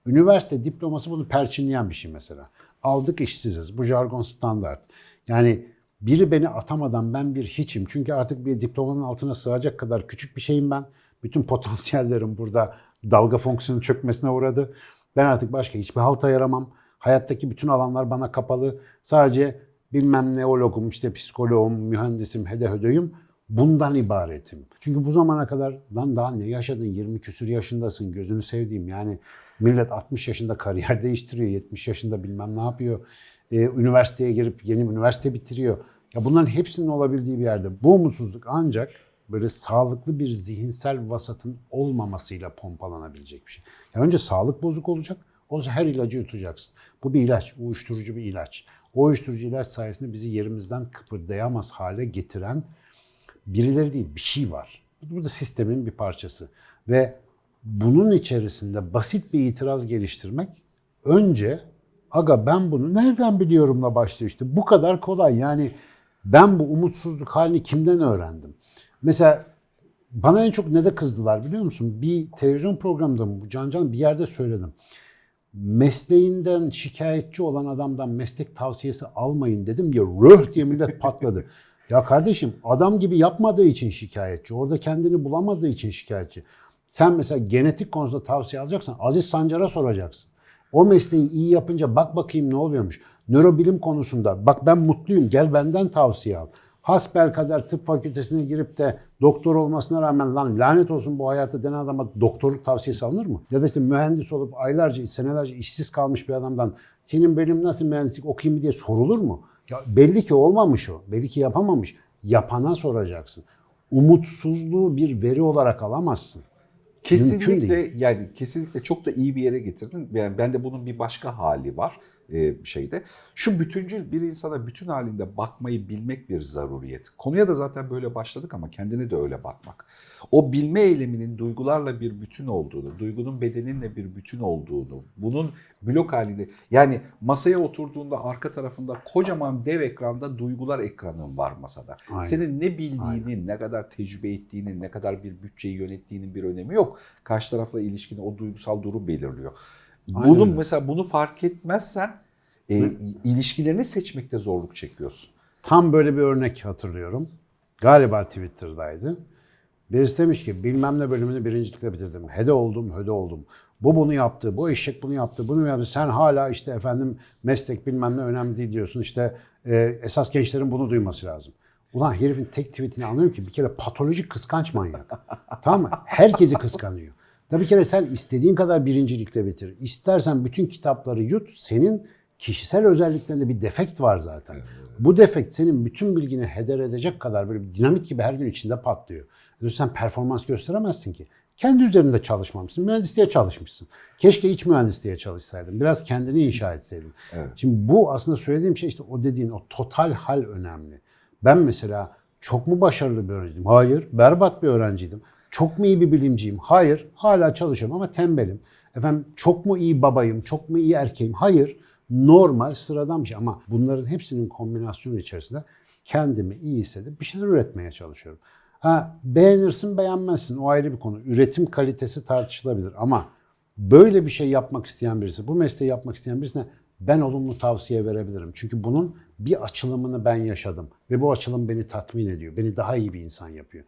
Üniversite diploması bunu perçinleyen bir şey mesela. Aldık işsiziz. Bu jargon standart. Yani biri beni atamadan ben bir hiçim. Çünkü artık bir diplomanın altına sığacak kadar küçük bir şeyim ben. Bütün potansiyellerim burada dalga fonksiyonu çökmesine uğradı. Ben artık başka hiçbir halta yaramam. Hayattaki bütün alanlar bana kapalı. Sadece bilmem neologum, işte psikoloğum, mühendisim, hede hödöyüm. Bundan ibaretim. Çünkü bu zamana kadar lan daha ne yaşadın? 20 küsür yaşındasın. Gözünü sevdiğim. Yani millet 60 yaşında kariyer [LAUGHS] değiştiriyor. 70 yaşında bilmem ne yapıyor. Ee, üniversiteye girip yeni üniversite bitiriyor. Ya bunların hepsinin olabildiği bir yerde. Bu umutsuzluk ancak böyle sağlıklı bir zihinsel vasatın olmamasıyla pompalanabilecek bir şey. Ya önce sağlık bozuk olacak. Olsa her ilacı yutacaksın. Bu bir ilaç, uyuşturucu bir ilaç. O uyuşturucu ilaç sayesinde bizi yerimizden kıpırdayamaz hale getiren birileri değil, bir şey var. Bu da sistemin bir parçası. Ve bunun içerisinde basit bir itiraz geliştirmek önce aga ben bunu nereden biliyorumla başlıyor işte. Bu kadar kolay. Yani ben bu umutsuzluk halini kimden öğrendim? Mesela bana en çok ne de kızdılar biliyor musun? Bir televizyon programında Can Can bir yerde söyledim. Mesleğinden şikayetçi olan adamdan meslek tavsiyesi almayın dedim ya röh diye millet patladı. Ya kardeşim adam gibi yapmadığı için şikayetçi. Orada kendini bulamadığı için şikayetçi. Sen mesela genetik konusunda tavsiye alacaksan Aziz Sancar'a soracaksın. O mesleği iyi yapınca bak bakayım ne oluyormuş. Nörobilim konusunda bak ben mutluyum gel benden tavsiye al. Hasbelkader tıp fakültesine girip de doktor olmasına rağmen lan lanet olsun bu hayata denen adama doktorluk tavsiyesi alınır mı? Ya da işte mühendis olup aylarca, senelerce işsiz kalmış bir adamdan senin benim nasıl mühendislik okuyayım diye sorulur mu? Ya belli ki olmamış o. Belli ki yapamamış. Yapana soracaksın. Umutsuzluğu bir veri olarak alamazsın. Kesinlikle yani kesinlikle çok da iyi bir yere getirdin. Yani bende bunun bir başka hali var e, şeyde. Şu bütüncül bir insana bütün halinde bakmayı bilmek bir zaruriyet. Konuya da zaten böyle başladık ama kendine de öyle bakmak. O bilme eyleminin duygularla bir bütün olduğunu, duygunun bedeninle bir bütün olduğunu, bunun blok halinde yani masaya oturduğunda arka tarafında kocaman dev ekranda duygular ekranın var masada. Aynen. Senin ne bildiğinin, Aynen. ne kadar tecrübe ettiğinin, ne kadar bir bütçeyi yönettiğinin bir önemi yok. Karşı tarafla ilişkini o duygusal durum belirliyor. Aynen Bunu mesela bunu fark etmezsen e, Hı. ilişkilerini seçmekte zorluk çekiyorsun. Tam böyle bir örnek hatırlıyorum. Galiba Twitter'daydı. Birisi demiş ki bilmem ne bölümünü birincilikle bitirdim. Hede oldum, höde oldum. Bu bunu yaptı, bu eşek bunu yaptı, bunu yaptı. Sen hala işte efendim meslek bilmem ne önemli değil diyorsun. İşte e, esas gençlerin bunu duyması lazım. Ulan herifin tek tweetini anlıyorum ki bir kere patolojik kıskanç manyak. tamam mı? Herkesi kıskanıyor. Bir kere sen istediğin kadar birincilikle bitir. İstersen bütün kitapları yut. Senin kişisel özelliklerinde bir defekt var zaten. Bu defekt senin bütün bilgini heder edecek kadar böyle bir dinamit gibi her gün içinde patlıyor. Dolayısıyla sen performans gösteremezsin ki. Kendi üzerinde çalışmamışsın. Mühendisliğe çalışmışsın. Keşke iç mühendisliğe çalışsaydın. Biraz kendini inşa etseydin. Evet. Şimdi bu aslında söylediğim şey işte o dediğin o total hal önemli. Ben mesela çok mu başarılı bir öğrenciydim? Hayır. Berbat bir öğrenciydim. Çok mu iyi bir bilimciyim? Hayır. Hala çalışıyorum ama tembelim. Efendim çok mu iyi babayım? Çok mu iyi erkeğim? Hayır. Normal, sıradan bir şey ama bunların hepsinin kombinasyonu içerisinde kendimi iyi hissedip bir şeyler üretmeye çalışıyorum. Ha, beğenirsin beğenmezsin o ayrı bir konu. Üretim kalitesi tartışılabilir ama böyle bir şey yapmak isteyen birisi, bu mesleği yapmak isteyen birisine ben olumlu tavsiye verebilirim. Çünkü bunun bir açılımını ben yaşadım ve bu açılım beni tatmin ediyor. Beni daha iyi bir insan yapıyor.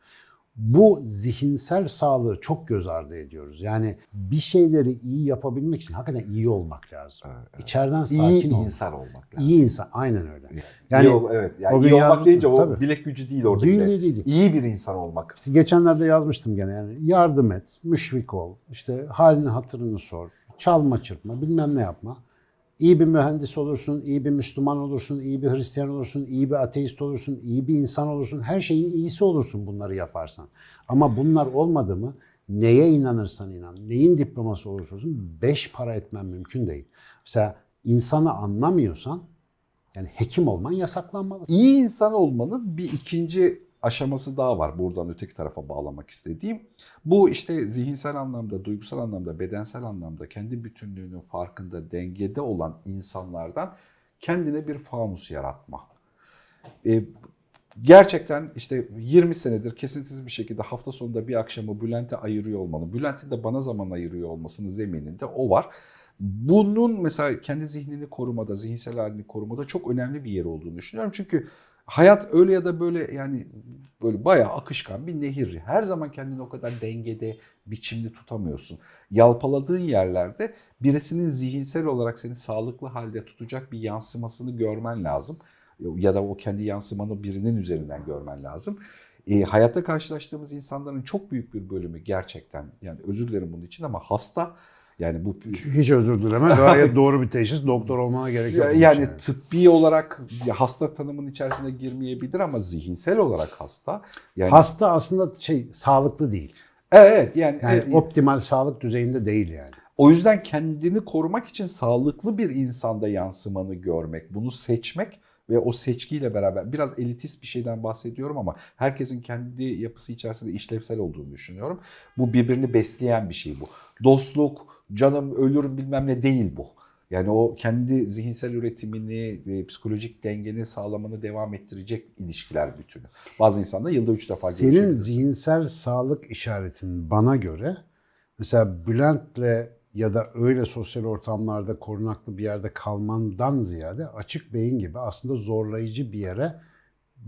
Bu zihinsel sağlığı çok göz ardı ediyoruz. Yani bir şeyleri iyi yapabilmek için hakikaten iyi olmak lazım. İçeriden sakin İyi ol. insan olmak lazım. İyi insan, aynen öyle. Yani, iyi evet. Yani o iyi olmak yazdım, deyince o tabii. bilek gücü değil orada. Değil, değil, değil. İyi bir insan olmak. İşte geçenlerde yazmıştım gene yani yardım et, müşfik ol, işte halini hatırını sor, çalma çırpma, bilmem ne yapma. İyi bir mühendis olursun, iyi bir Müslüman olursun, iyi bir Hristiyan olursun, iyi bir ateist olursun, iyi bir insan olursun. Her şeyin iyisi olursun bunları yaparsan. Ama bunlar olmadı mı neye inanırsan inan, neyin diploması olursa olsun beş para etmen mümkün değil. Mesela insanı anlamıyorsan yani hekim olman yasaklanmalı. İyi insan olmanın bir ikinci aşaması daha var buradan öteki tarafa bağlamak istediğim. Bu işte zihinsel anlamda, duygusal anlamda, bedensel anlamda kendi bütünlüğünün farkında, dengede olan insanlardan kendine bir fanus yaratma. Ee, gerçekten işte 20 senedir kesintisiz bir şekilde hafta sonunda bir akşamı Bülent'e ayırıyor olmanın, Bülent'in de bana zaman ayırıyor olmasının zemininde o var. Bunun mesela kendi zihnini korumada, zihinsel halini korumada çok önemli bir yer olduğunu düşünüyorum. Çünkü hayat öyle ya da böyle yani böyle bayağı akışkan bir nehir. Her zaman kendini o kadar dengede, biçimli tutamıyorsun. Yalpaladığın yerlerde birisinin zihinsel olarak seni sağlıklı halde tutacak bir yansımasını görmen lazım. Ya da o kendi yansımanı birinin üzerinden görmen lazım. E, hayatta karşılaştığımız insanların çok büyük bir bölümü gerçekten yani özür dilerim bunun için ama hasta. Yani bu Hiç özür dileme. [LAUGHS] Gayet doğru bir teşhis. Doktor olmana gerek yok. yani için. tıbbi olarak hasta tanımının içerisine girmeyebilir ama zihinsel olarak hasta. Yani Hasta aslında şey sağlıklı değil. evet yani, Yani e, optimal sağlık düzeyinde değil yani. o yüzden kendini korumak için sağlıklı bir insanda yansımanı görmek, bunu seçmek ve o seçkiyle beraber biraz elitist bir şeyden bahsediyorum ama herkesin kendi yapısı içerisinde işlevsel olduğunu düşünüyorum. Bu birbirini besleyen bir şey bu. Dostluk, canım ölürüm bilmem ne değil bu. Yani o kendi zihinsel üretimini, ve psikolojik dengeni sağlamanı devam ettirecek ilişkiler bütünü. Bazı insanlar yılda üç defa Senin zihinsel sağlık işaretin bana göre mesela Bülent'le ya da öyle sosyal ortamlarda korunaklı bir yerde kalmandan ziyade açık beyin gibi aslında zorlayıcı bir yere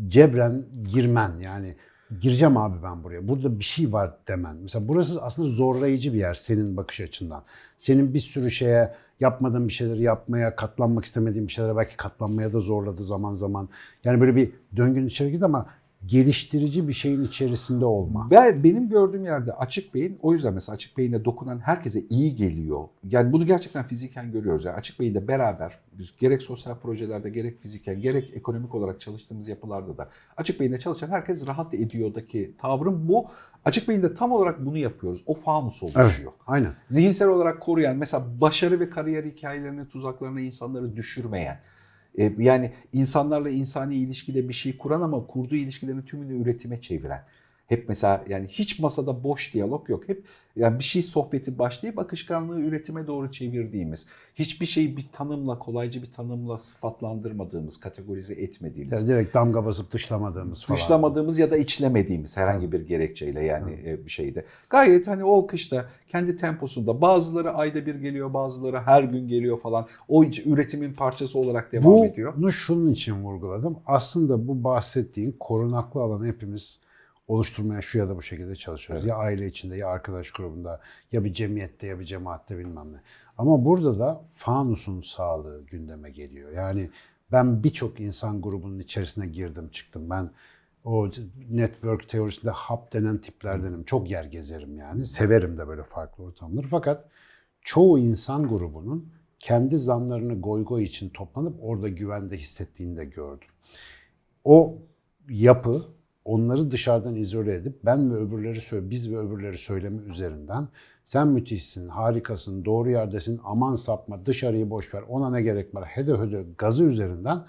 cebren girmen yani gireceğim abi ben buraya. Burada bir şey var demen. Mesela burası aslında zorlayıcı bir yer senin bakış açından. Senin bir sürü şeye yapmadığın bir şeyleri yapmaya, katlanmak istemediğin bir şeylere belki katlanmaya da zorladı zaman zaman. Yani böyle bir döngünün içeri girdi ama geliştirici bir şeyin içerisinde olma. Ben, benim gördüğüm yerde açık beyin o yüzden mesela açık beyine dokunan herkese iyi geliyor. Yani bunu gerçekten fiziken görüyoruz. Yani açık beyinde beraber biz gerek sosyal projelerde gerek fiziken gerek ekonomik olarak çalıştığımız yapılarda da açık beyinde çalışan herkes rahat ediyordaki tavrım bu. Açık beyinde tam olarak bunu yapıyoruz. O fanus oluşuyor. Evet, aynen. Zihinsel olarak koruyan mesela başarı ve kariyer hikayelerinin tuzaklarına insanları düşürmeyen. E, Yani insanlarla insani ilişkide bir şey kuran ama kurduğu ilişkilerin tümünü üretime çeviren. Hep mesela yani hiç masada boş diyalog yok. Hep yani bir şey sohbeti başlayıp akışkanlığı üretime doğru çevirdiğimiz, hiçbir şeyi bir tanımla, kolayca bir tanımla sıfatlandırmadığımız, kategorize etmediğimiz, Yani direkt damga basıp dışlamadığımız falan. dışlamadığımız ya da içlemediğimiz herhangi bir gerekçeyle yani e, bir şeyde. Gayet hani o akışta kendi temposunda bazıları ayda bir geliyor, bazıları her gün geliyor falan. O üretimin parçası olarak devam ediyor. Bunu şunun için vurguladım. Aslında bu bahsettiğin korunaklı alanı hepimiz oluşturmaya şu ya da bu şekilde çalışıyoruz. Evet. Ya aile içinde ya arkadaş grubunda ya bir cemiyette ya bir cemaatte bilmem ne. Ama burada da fanusun sağlığı gündeme geliyor. Yani ben birçok insan grubunun içerisine girdim çıktım. Ben O network teorisinde hap denen tiplerdenim. Çok yer gezerim yani. Severim de böyle farklı ortamları. Fakat çoğu insan grubunun kendi zanlarını goy goy için toplanıp orada güvende hissettiğini de gördüm. O yapı onları dışarıdan izole edip ben ve öbürleri söyle, biz ve öbürleri söylemi üzerinden sen müthişsin, harikasın, doğru yerdesin, aman sapma, dışarıyı boş ver, ona ne gerek var, hede hede gazı üzerinden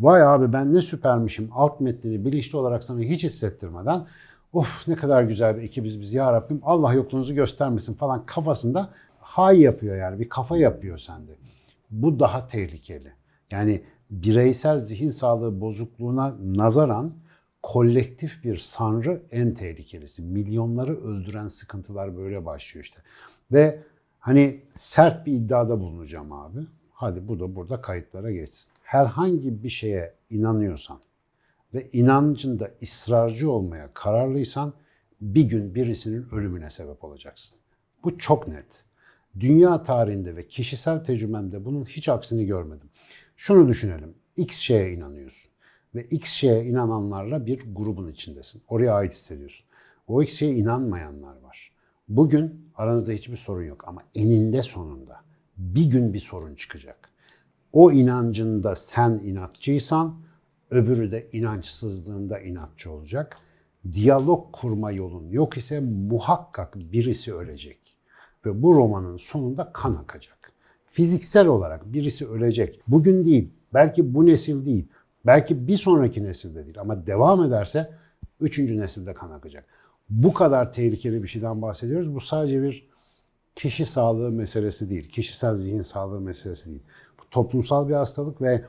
vay abi ben ne süpermişim alt metnini bilinçli olarak sana hiç hissettirmeden of ne kadar güzel bir ekibiz biz ya Rabbim Allah yokluğunuzu göstermesin falan kafasında hay yapıyor yani bir kafa yapıyor sende. Bu daha tehlikeli. Yani bireysel zihin sağlığı bozukluğuna nazaran kolektif bir sanrı en tehlikelisi. Milyonları öldüren sıkıntılar böyle başlıyor işte. Ve hani sert bir iddiada bulunacağım abi. Hadi bu da burada kayıtlara geçsin. Herhangi bir şeye inanıyorsan ve inancında ısrarcı olmaya kararlıysan bir gün birisinin ölümüne sebep olacaksın. Bu çok net. Dünya tarihinde ve kişisel tecrübemde bunun hiç aksini görmedim. Şunu düşünelim. X şeye inanıyorsun ve X şeye inananlarla bir grubun içindesin. Oraya ait hissediyorsun. O X şeye inanmayanlar var. Bugün aranızda hiçbir sorun yok ama eninde sonunda bir gün bir sorun çıkacak. O inancında sen inatçıysan öbürü de inançsızlığında inatçı olacak. Diyalog kurma yolun yok ise muhakkak birisi ölecek. Ve bu romanın sonunda kan akacak. Fiziksel olarak birisi ölecek. Bugün değil, belki bu nesil değil, belki bir sonraki nesilde değil ama devam ederse üçüncü nesilde kan akacak. Bu kadar tehlikeli bir şeyden bahsediyoruz. Bu sadece bir kişi sağlığı meselesi değil, kişisel zihin sağlığı meselesi değil. Bu toplumsal bir hastalık ve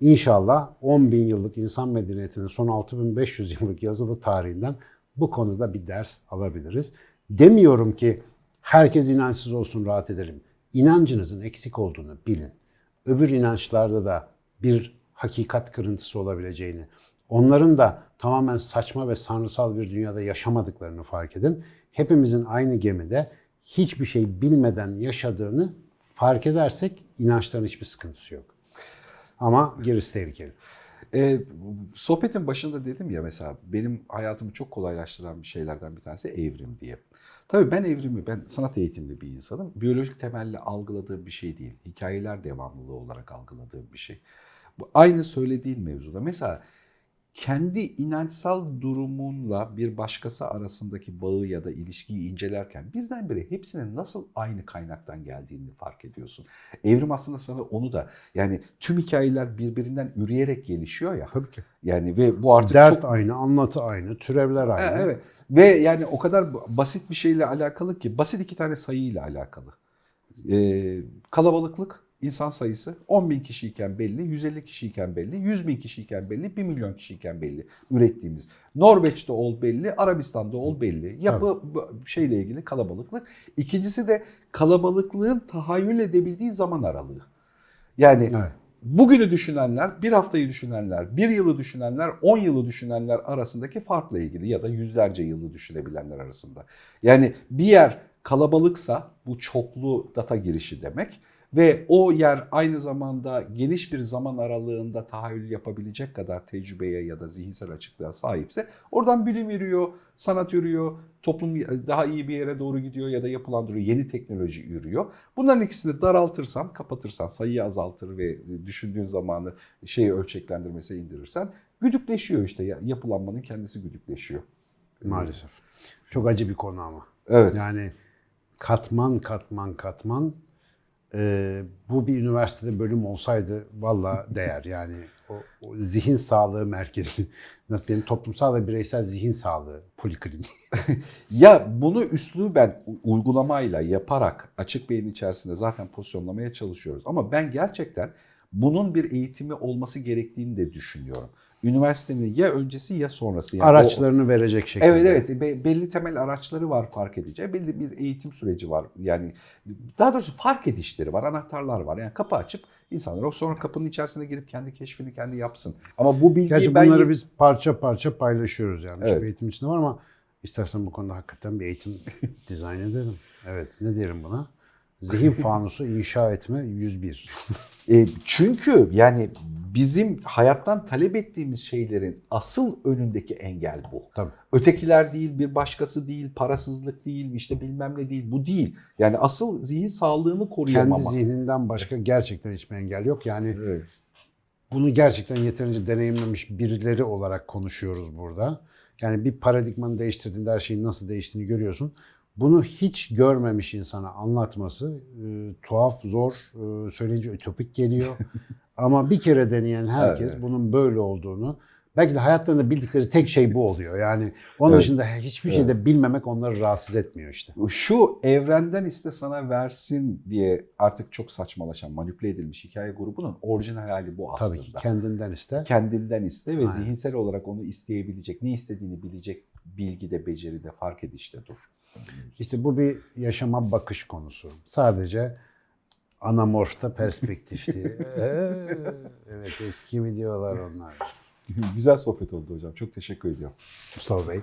inşallah 10 bin yıllık insan medeniyetinin son 6500 yıllık yazılı tarihinden bu konuda bir ders alabiliriz. Demiyorum ki herkes inançsız olsun rahat edelim. İnancınızın eksik olduğunu bilin. Öbür inançlarda da bir hakikat kırıntısı olabileceğini, onların da tamamen saçma ve sanrısal bir dünyada yaşamadıklarını fark edin. Hepimizin aynı gemide hiçbir şey bilmeden yaşadığını fark edersek inançların hiçbir sıkıntısı yok. Ama gerisi tehlikeli. E, sohbetin başında dedim ya mesela benim hayatımı çok kolaylaştıran bir şeylerden bir tanesi evrim diye. Tabii ben evrimi, ben sanat eğitimli bir insanım. Biyolojik temelli algıladığım bir şey değil. Hikayeler devamlılığı olarak algıladığım bir şey. Bu aynı söylediğin mevzuda. Mesela kendi inançsal durumunla bir başkası arasındaki bağı ya da ilişkiyi incelerken birdenbire hepsinin nasıl aynı kaynaktan geldiğini fark ediyorsun. Evrim aslında sana onu da yani tüm hikayeler birbirinden üreyerek gelişiyor ya. Tabii ki. Yani ve bu artık Dert çok aynı, anlatı aynı, türevler aynı. E, Evet. Ve yani o kadar basit bir şeyle alakalı ki basit iki tane sayıyla alakalı. Ee, kalabalıklık insan sayısı 10 bin kişiyken belli, 150 kişiyken belli, 100 bin kişiyken belli, 1 milyon kişiyken belli ürettiğimiz. Norveç'te ol belli, Arabistan'da ol belli. Yapı bu şeyle ilgili kalabalıklık. İkincisi de kalabalıklığın tahayyül edebildiği zaman aralığı. Yani Evet. bugünü düşünenler, bir haftayı düşünenler, bir yılı düşünenler, on yılı düşünenler arasındaki farkla ilgili ya da yüzlerce yılı düşünebilenler arasında. Yani bir yer kalabalıksa bu çoklu data girişi demek ve o yer aynı zamanda geniş bir zaman aralığında tahayyül yapabilecek kadar tecrübeye ya da zihinsel açıklığa sahipse oradan bilim yürüyor, sanat yürüyor, toplum daha iyi bir yere doğru gidiyor ya da yapılandırıyor, yeni teknoloji yürüyor. Bunların ikisini daraltırsan, kapatırsan, sayıyı azaltır ve düşündüğün zamanı şeyi ölçeklendirmesine indirirsen güdükleşiyor işte ya- yapılanmanın kendisi güdükleşiyor. Maalesef. Çok acı bir konu ama. Evet. Yani katman katman katman e, bu bir üniversitede bölüm olsaydı valla [LAUGHS] değer. Yani o, o zihin sağlığı merkezi, [LAUGHS] nasıl diyeyim toplumsal ve bireysel zihin sağlığı poliklinik. [LAUGHS] Ya bunu üsluben u- uygulamayla yaparak açık beyin içerisinde zaten pozisyonlamaya çalışıyoruz. Ama ben gerçekten bunun bir eğitimi olması gerektiğini de düşünüyorum. Üniversitenin ya öncesi ya sonrası. Yani o- Araçlarını verecek şekilde. Evet evet Be- belli temel araçları var fark edeceği. Belli bir eğitim süreci var. Yani daha doğrusu fark edişleri var, anahtarlar var. Yani kapı açıp insanlar o sonra kapının içerisine girip kendi keşfini kendi yapsın. Ama bu bilgiyi Gerçi ben bunları biz parça parça paylaşıyoruz yani. Evet. Çok eğitim içinde var ama istersen bu konuda hakikaten bir eğitim [LAUGHS] dizayn edelim. Evet ne diyelim buna? Zihin fanusu inşa etme 101. [LAUGHS] E, çünkü yani bizim hayattan talep ettiğimiz şeylerin asıl önündeki engel bu. Tabii. Ötekiler değil, bir başkası değil, parasızlık değil, işte bilmem ne değil. Bu değil. Yani asıl zihin sağlığını Kendi koruyamama. zihninden başka gerçekten hiçbir engel yok. Yani Evet. bunu gerçekten yeterince deneyimlemiş birileri olarak konuşuyoruz burada. Yani bir paradigmanı değiştirdiğinde her şeyin nasıl değiştiğini görüyorsun. Bunu hiç görmemiş insana anlatması e, tuhaf, zor, e, söyleyince ütopik geliyor. [LAUGHS] Ama bir kere deneyen herkes Evet. bunun böyle olduğunu, belki de hayatlarında bildikleri tek şey bu oluyor. Yani onun Evet. dışında hiçbir şeyde bilmemek onları rahatsız etmiyor işte. Şu evrenden iste sana versin diye artık çok saçmalaşan, manipüle edilmiş hikaye grubunun orijinal hali bu aslında. Tabii ki kendinden iste. Kendinden iste ve Aynen. zihinsel olarak onu isteyebilecek, ne istediğini bilecek bilgide, beceride, fark edişte dur. İşte bu bir yaşama bakış konusu. Sadece anamorfta perspektifti. [LAUGHS] Ee, evet eski videolar onlar. Güzel sohbet oldu hocam. Çok teşekkür ediyorum. Mustafa Bey.